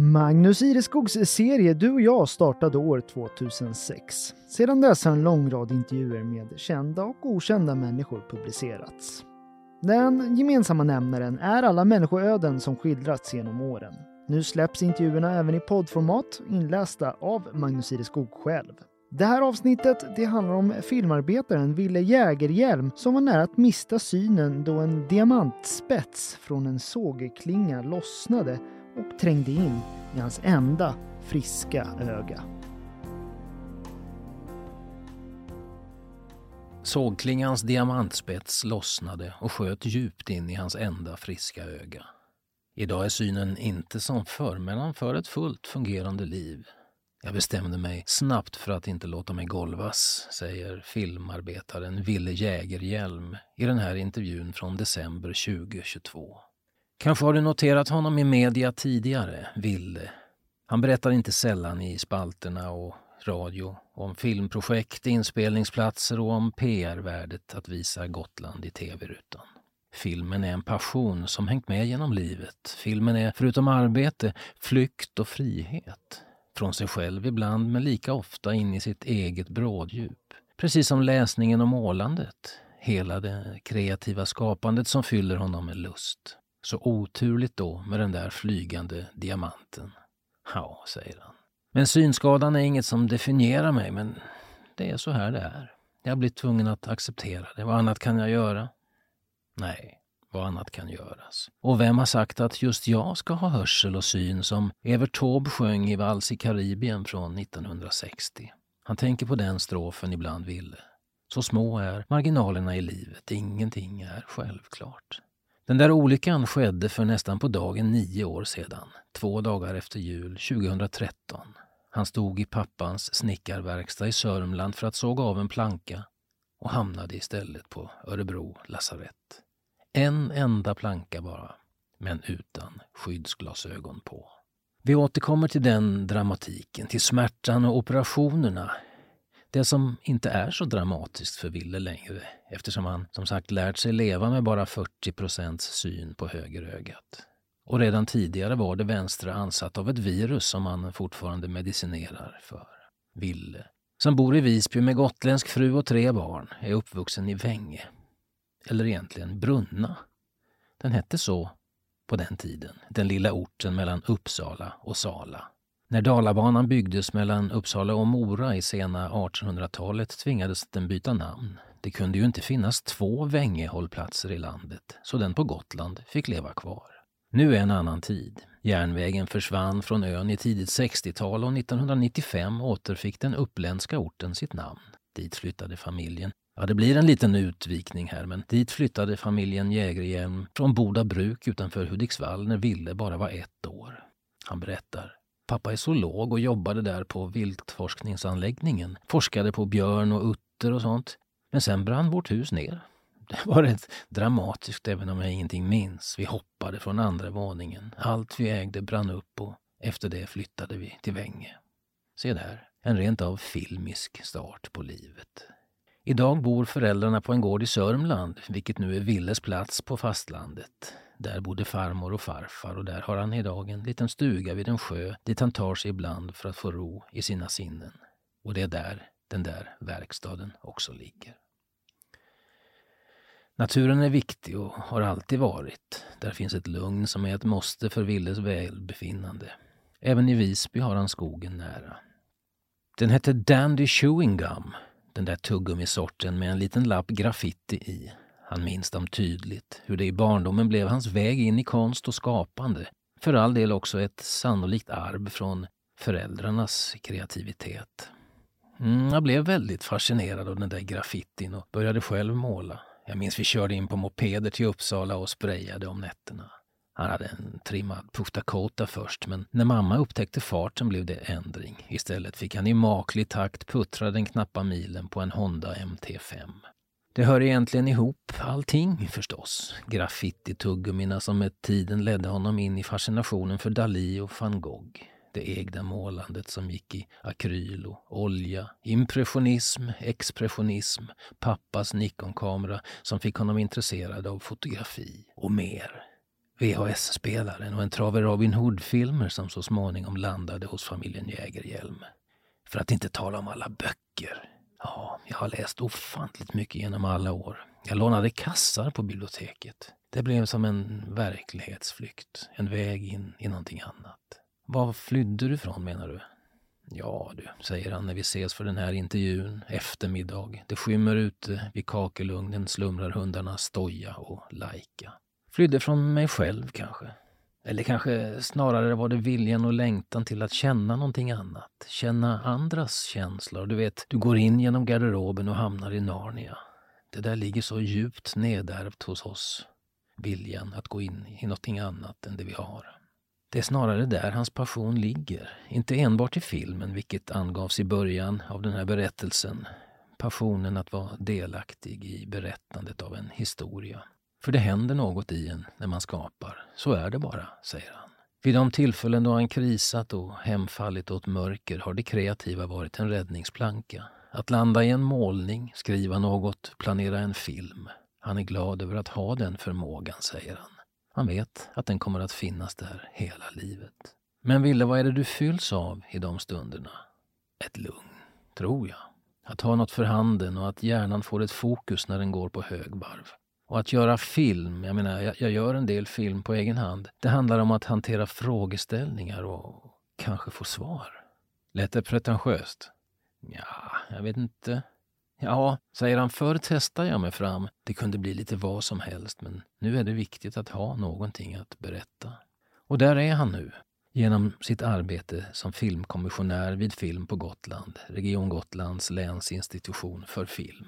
Magnus Ireskogs serie Du och jag startade år 2006. Sedan dess har en lång rad intervjuer med kända och okända människor publicerats. Den gemensamma nämnaren är alla människoöden som skildrats genom åren. Nu släpps intervjuerna även i poddformat inlästa av Magnus Ireskog själv. Det här avsnittet det handlar om filmarbetaren Ville Jägerhjelm som var nära att mista synen då en diamantspets från en sågklinga lossnade och trängde in i hans enda friska öga. Sågklingans diamantspets lossnade och sköt djupt in i hans enda friska öga. Idag är synen inte som förr, men han för ett fullt fungerande liv. Jag bestämde mig snabbt för att inte låta mig golvas, säger filmarbetaren Ville Jägerhjelm i den här intervjun från december 2022. Kanske har du noterat honom i media tidigare, Ville. Han berättar inte sällan i spalterna och radio om filmprojekt, inspelningsplatser och om PR-värdet att visa Gotland i tv-rutan. Filmen är en passion som hängt med genom livet. Filmen är, förutom arbete, flykt och frihet. Från sig själv ibland, men lika ofta in i sitt eget bråddjup. Precis som läsningen och målandet. Hela det kreativa skapandet som fyller honom med lust. Så oturligt då med den där flygande diamanten. Ja, säger han. Men synskadan är inget som definierar mig, men det är så här det är. Jag blir tvungen att acceptera det. Vad annat kan jag göra? Nej, vad annat kan göras. Och vem har sagt att just jag ska ha hörsel och syn som Evert Taube sjöng i Vals i Karibien från 1960? Han tänker på den strofen ibland ville. Så små är marginalerna i livet, ingenting är självklart. Den där olyckan skedde för nästan på dagen nio år sedan, två dagar efter jul 2013. Han stod i pappans snickarverkstad i Sörmland för att såga av en planka och hamnade istället på Örebro lasarett. En enda planka bara, men utan skyddsglasögon på. Vi återkommer till den dramatiken, till smärtan och operationerna. Det som inte är så dramatiskt för Ville längre eftersom han som sagt lärt sig leva med bara 40 procents syn på högerögat. Och redan tidigare var det vänstra ansatt av ett virus som han fortfarande medicinerar för. Ville, som bor i Visby med gotländsk fru och tre barn, är uppvuxen i Vänge. Eller egentligen Brunna. Den hette så på den tiden, den lilla orten mellan Uppsala och Sala. När Dalabanan byggdes mellan Uppsala och Mora i sena 1800-talet tvingades den byta namn. Det kunde ju inte finnas två Vängehållplatser i landet, så den på Gotland fick leva kvar. Nu är en annan tid. Järnvägen försvann från ön i tidigt 60-tal och 1995 återfick den uppländska orten sitt namn. Dit flyttade familjen. Ja, det blir en liten utvikning här, men dit flyttade familjen Jägerhielm från Boda bruk utanför Hudiksvall när Ville bara var ett år. Han berättar. Pappa är zoolog och jobbade där på viltforskningsanläggningen. Forskade på björn och utter och sånt. Men sen brann vårt hus ner. Det var rätt dramatiskt även om jag ingenting minns. Vi hoppade från andra våningen. Allt vi ägde brann upp och efter det flyttade vi till Vänge. Se där, en rent av filmisk start på livet. Idag bor föräldrarna på en gård i Sörmland, vilket nu är Villes plats på fastlandet. Där bodde farmor och farfar och där har han idag en liten stuga vid en sjö dit han tar sig ibland för att få ro i sina sinnen. Och det är där den där verkstaden också ligger. Naturen är viktig och har alltid varit. Där finns ett lugn som är ett måste för Willes välbefinnande. Även i Visby har han skogen nära. Den hette Dandy Chewing Gum, den där tuggummisorten med en liten lapp graffiti i. Han minns dem tydligt, hur det i barndomen blev hans väg in i konst och skapande. För all del också ett sannolikt arv från föräldrarnas kreativitet. Mm, jag blev väldigt fascinerad av den där graffitin och började själv måla. Jag minns vi körde in på mopeder till Uppsala och sprayade om nätterna. Han hade en trimmad Puchtakota först, men när mamma upptäckte farten blev det ändring. Istället fick han i maklig takt puttra den knappa milen på en Honda MT5. Det hör egentligen ihop, allting förstås. Graffitituggummina som med tiden ledde honom in i fascinationen för Dalí och van Gogh det egna målandet som gick i akryl och olja, impressionism, expressionism, pappas Nikon-kamera som fick honom intresserad av fotografi och mer. VHS-spelaren och en trave Robin Hood-filmer som så småningom landade hos familjen Jägerhjelm. För att inte tala om alla böcker. Ja, jag har läst ofantligt mycket genom alla år. Jag lånade kassar på biblioteket. Det blev som en verklighetsflykt, en väg in i någonting annat. Var flydde du ifrån menar du? Ja du, säger han när vi ses för den här intervjun, eftermiddag. Det skymmer ute, vid kakelugnen slumrar hundarna Stoja och Laika. Flydde från mig själv kanske. Eller kanske snarare var det viljan och längtan till att känna någonting annat. Känna andras känslor. Du vet, du går in genom garderoben och hamnar i Narnia. Det där ligger så djupt nedärvt hos oss. Viljan att gå in i någonting annat än det vi har. Det är snarare där hans passion ligger. Inte enbart i filmen, vilket angavs i början av den här berättelsen. Passionen att vara delaktig i berättandet av en historia. För det händer något i en när man skapar. Så är det bara, säger han. Vid de tillfällen då han krisat och hemfallit åt mörker har det kreativa varit en räddningsplanka. Att landa i en målning, skriva något, planera en film. Han är glad över att ha den förmågan, säger han. Han vet att den kommer att finnas där hela livet. Men Ville, vad är det du fylls av i de stunderna? Ett lugn, tror jag. Att ha något för handen och att hjärnan får ett fokus när den går på högvarv. Och att göra film, jag menar, jag, jag, gör en del film på egen hand. Det handlar om att hantera frågeställningar och kanske få svar. Lät det pretentiöst? Ja, jag vet inte. Ja, säger han, förr testade jag mig fram. Det kunde bli lite vad som helst, men nu är det viktigt att ha någonting att berätta. Och där är han nu, genom sitt arbete som filmkommissionär vid Film på Gotland, Region Gotlands länsinstitution för film.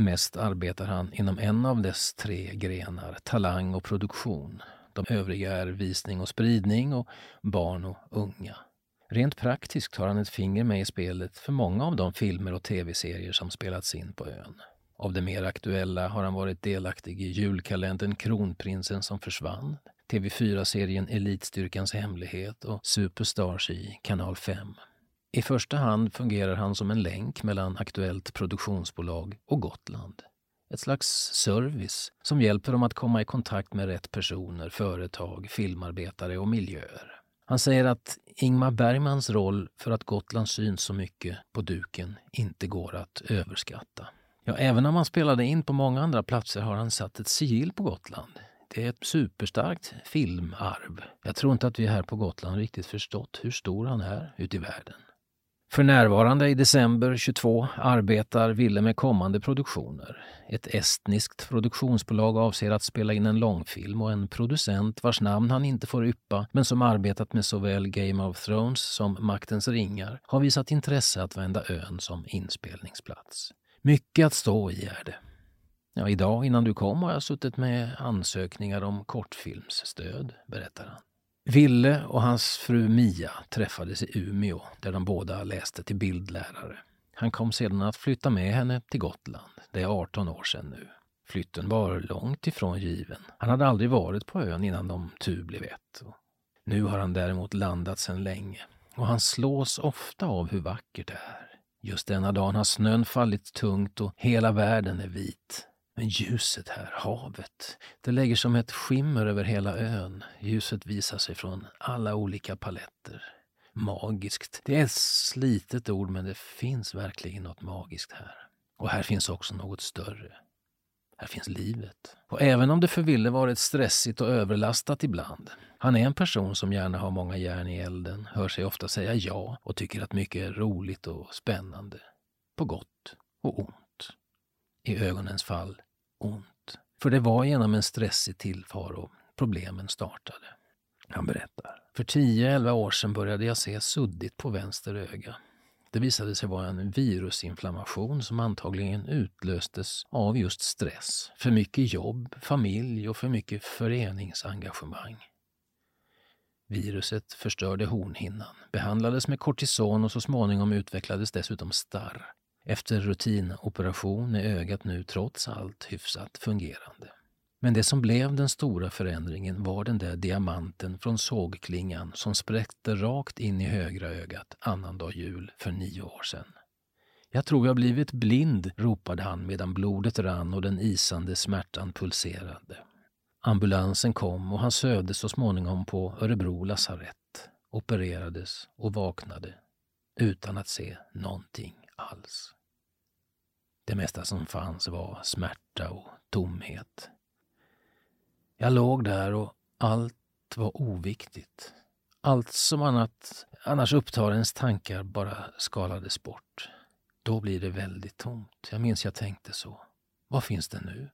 Mest arbetar han inom en av dess tre grenar, talang och produktion. De övriga är visning och spridning och barn och unga. Rent praktiskt har han ett finger med i spelet för många av de filmer och tv-serier som spelats in på ön. Av det mer aktuella har han varit delaktig i julkalendern Kronprinsen som försvann, TV4-serien Elitstyrkans hemlighet och Superstars i Kanal 5. I första hand fungerar han som en länk mellan Aktuellt produktionsbolag och Gotland. Ett slags service som hjälper dem att komma i kontakt med rätt personer, företag, filmarbetare och miljöer. Han säger att Ingmar Bergmans roll för att Gotland syns så mycket på duken inte går att överskatta. Ja, även om han spelade in på många andra platser har han satt ett sigill på Gotland. Det är ett superstarkt filmarv. Jag tror inte att vi här på Gotland riktigt förstått hur stor han är ute i världen. För närvarande i december 22 arbetar Ville med kommande produktioner. Ett estniskt produktionsbolag avser att spela in en långfilm och en producent vars namn han inte får yppa men som arbetat med såväl Game of Thrones som Maktens ringar har visat intresse att vända ön som inspelningsplats. Mycket att stå i är det. Ja, idag innan du kom har jag suttit med ansökningar om kortfilmsstöd, berättar han. Ville och hans fru Mia träffades i Umeå där de båda läste till bildlärare. Han kom sedan att flytta med henne till Gotland. Det är 18 år sedan nu. Flytten var långt ifrån given. Han hade aldrig varit på ön innan de tu blev ett. Nu har han däremot landat sedan länge och han slås ofta av hur vackert det är. Just denna dagen har snön fallit tungt och hela världen är vit. Men ljuset här, havet, det lägger som ett skimmer över hela ön. Ljuset visar sig från alla olika paletter. Magiskt. Det är ett slitet ord, men det finns verkligen något magiskt här. Och här finns också något större. Här finns livet. Och även om det för Ville varit stressigt och överlastat ibland. Han är en person som gärna har många järn i elden, hör sig ofta säga ja och tycker att mycket är roligt och spännande. På gott och ont. I ögonens fall ont. För det var genom en stressig tillvaro problemen startade. Han berättar. För 10-11 år sedan började jag se suddigt på vänster öga. Det visade sig vara en virusinflammation som antagligen utlöstes av just stress, för mycket jobb, familj och för mycket föreningsengagemang. Viruset förstörde hornhinnan, behandlades med kortison och så småningom utvecklades dessutom starr. Efter rutinoperation är ögat nu trots allt hyfsat fungerande. Men det som blev den stora förändringen var den där diamanten från sågklingan som spräckte rakt in i högra ögat annandag jul för nio år sedan. Jag tror jag blivit blind, ropade han medan blodet rann och den isande smärtan pulserade. Ambulansen kom och han sövdes så småningom på Örebro lasarett, opererades och vaknade utan att se någonting alls. Det mesta som fanns var smärta och tomhet. Jag låg där och allt var oviktigt. Allt som annat, annars upptar ens tankar bara skalades bort. Då blir det väldigt tomt. Jag minns jag tänkte så. Vad finns det nu?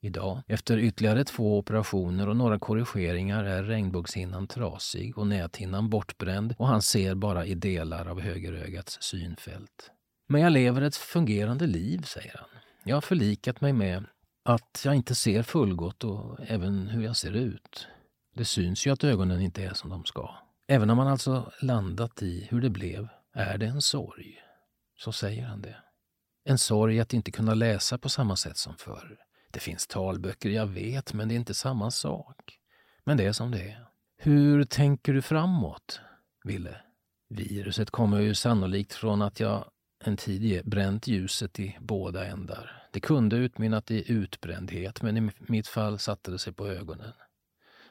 Idag, efter ytterligare två operationer och några korrigeringar, är regnbågshinnan trasig och näthinnan bortbränd och han ser bara i delar av högerögats synfält. Men jag lever ett fungerande liv, säger han. Jag har förlikat mig med att jag inte ser fullgott och även hur jag ser ut. Det syns ju att ögonen inte är som de ska. Även om man alltså landat i hur det blev är det en sorg. Så säger han det. En sorg att inte kunna läsa på samma sätt som förr. Det finns talböcker, jag vet, men det är inte samma sak. Men det är som det är. Hur tänker du framåt, Ville? Viruset kommer ju sannolikt från att jag en tid bränt ljuset i båda ändar. Det kunde utmynnat i utbrändhet, men i mitt fall satte det sig på ögonen.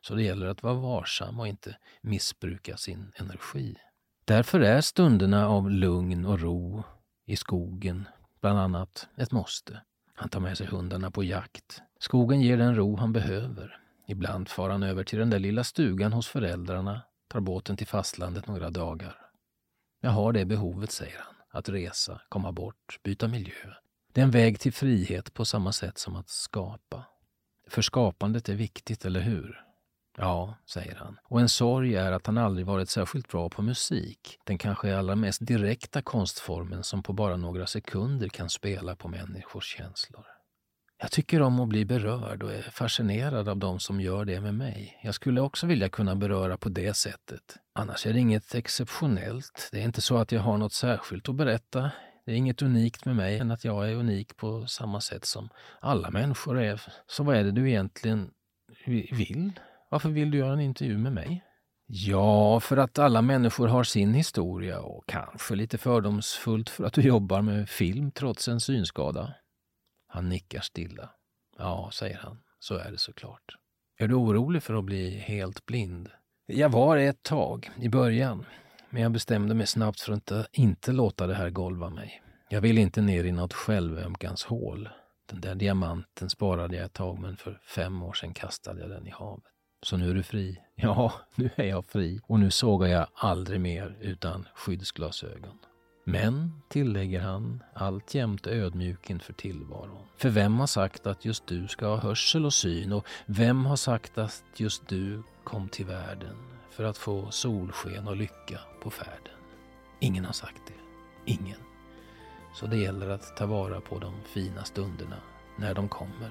Så det gäller att vara varsam och inte missbruka sin energi. Därför är stunderna av lugn och ro i skogen bland annat ett måste. Han tar med sig hundarna på jakt. Skogen ger den ro han behöver. Ibland far han över till den där lilla stugan hos föräldrarna, tar båten till fastlandet några dagar. Jag har det behovet, säger han, att resa, komma bort, byta miljö. Det är en väg till frihet på samma sätt som att skapa. För skapandet är viktigt, eller hur? Ja, säger han. Och en sorg är att han aldrig varit särskilt bra på musik. Den kanske allra mest direkta konstformen som på bara några sekunder kan spela på människors känslor. Jag tycker om att bli berörd och är fascinerad av de som gör det med mig. Jag skulle också vilja kunna beröra på det sättet. Annars är det inget exceptionellt. Det är inte så att jag har något särskilt att berätta. Det är inget unikt med mig än att jag är unik på samma sätt som alla människor är. Så vad är det du egentligen vill? Varför vill du göra en intervju med mig? Ja, för att alla människor har sin historia och kanske lite fördomsfullt för att du jobbar med film trots en synskada. Han nickar stilla. Ja, säger han, så är det såklart. Är du orolig för att bli helt blind? Jag var det ett tag, i början. Men jag bestämde mig snabbt för att inte låta det här golva mig. Jag vill inte ner i något självömkanshål. Den där diamanten sparade jag ett tag, men för fem år sedan kastade jag den i havet. Så nu är du fri. Ja, nu är jag fri och nu sågar jag aldrig mer utan skyddsglasögon. Men, tillägger han, alltjämt ödmjuk inför tillvaron. För vem har sagt att just du ska ha hörsel och syn och vem har sagt att just du kom till världen för att få solsken och lycka på färden? Ingen har sagt det. Ingen. Så det gäller att ta vara på de fina stunderna när de kommer.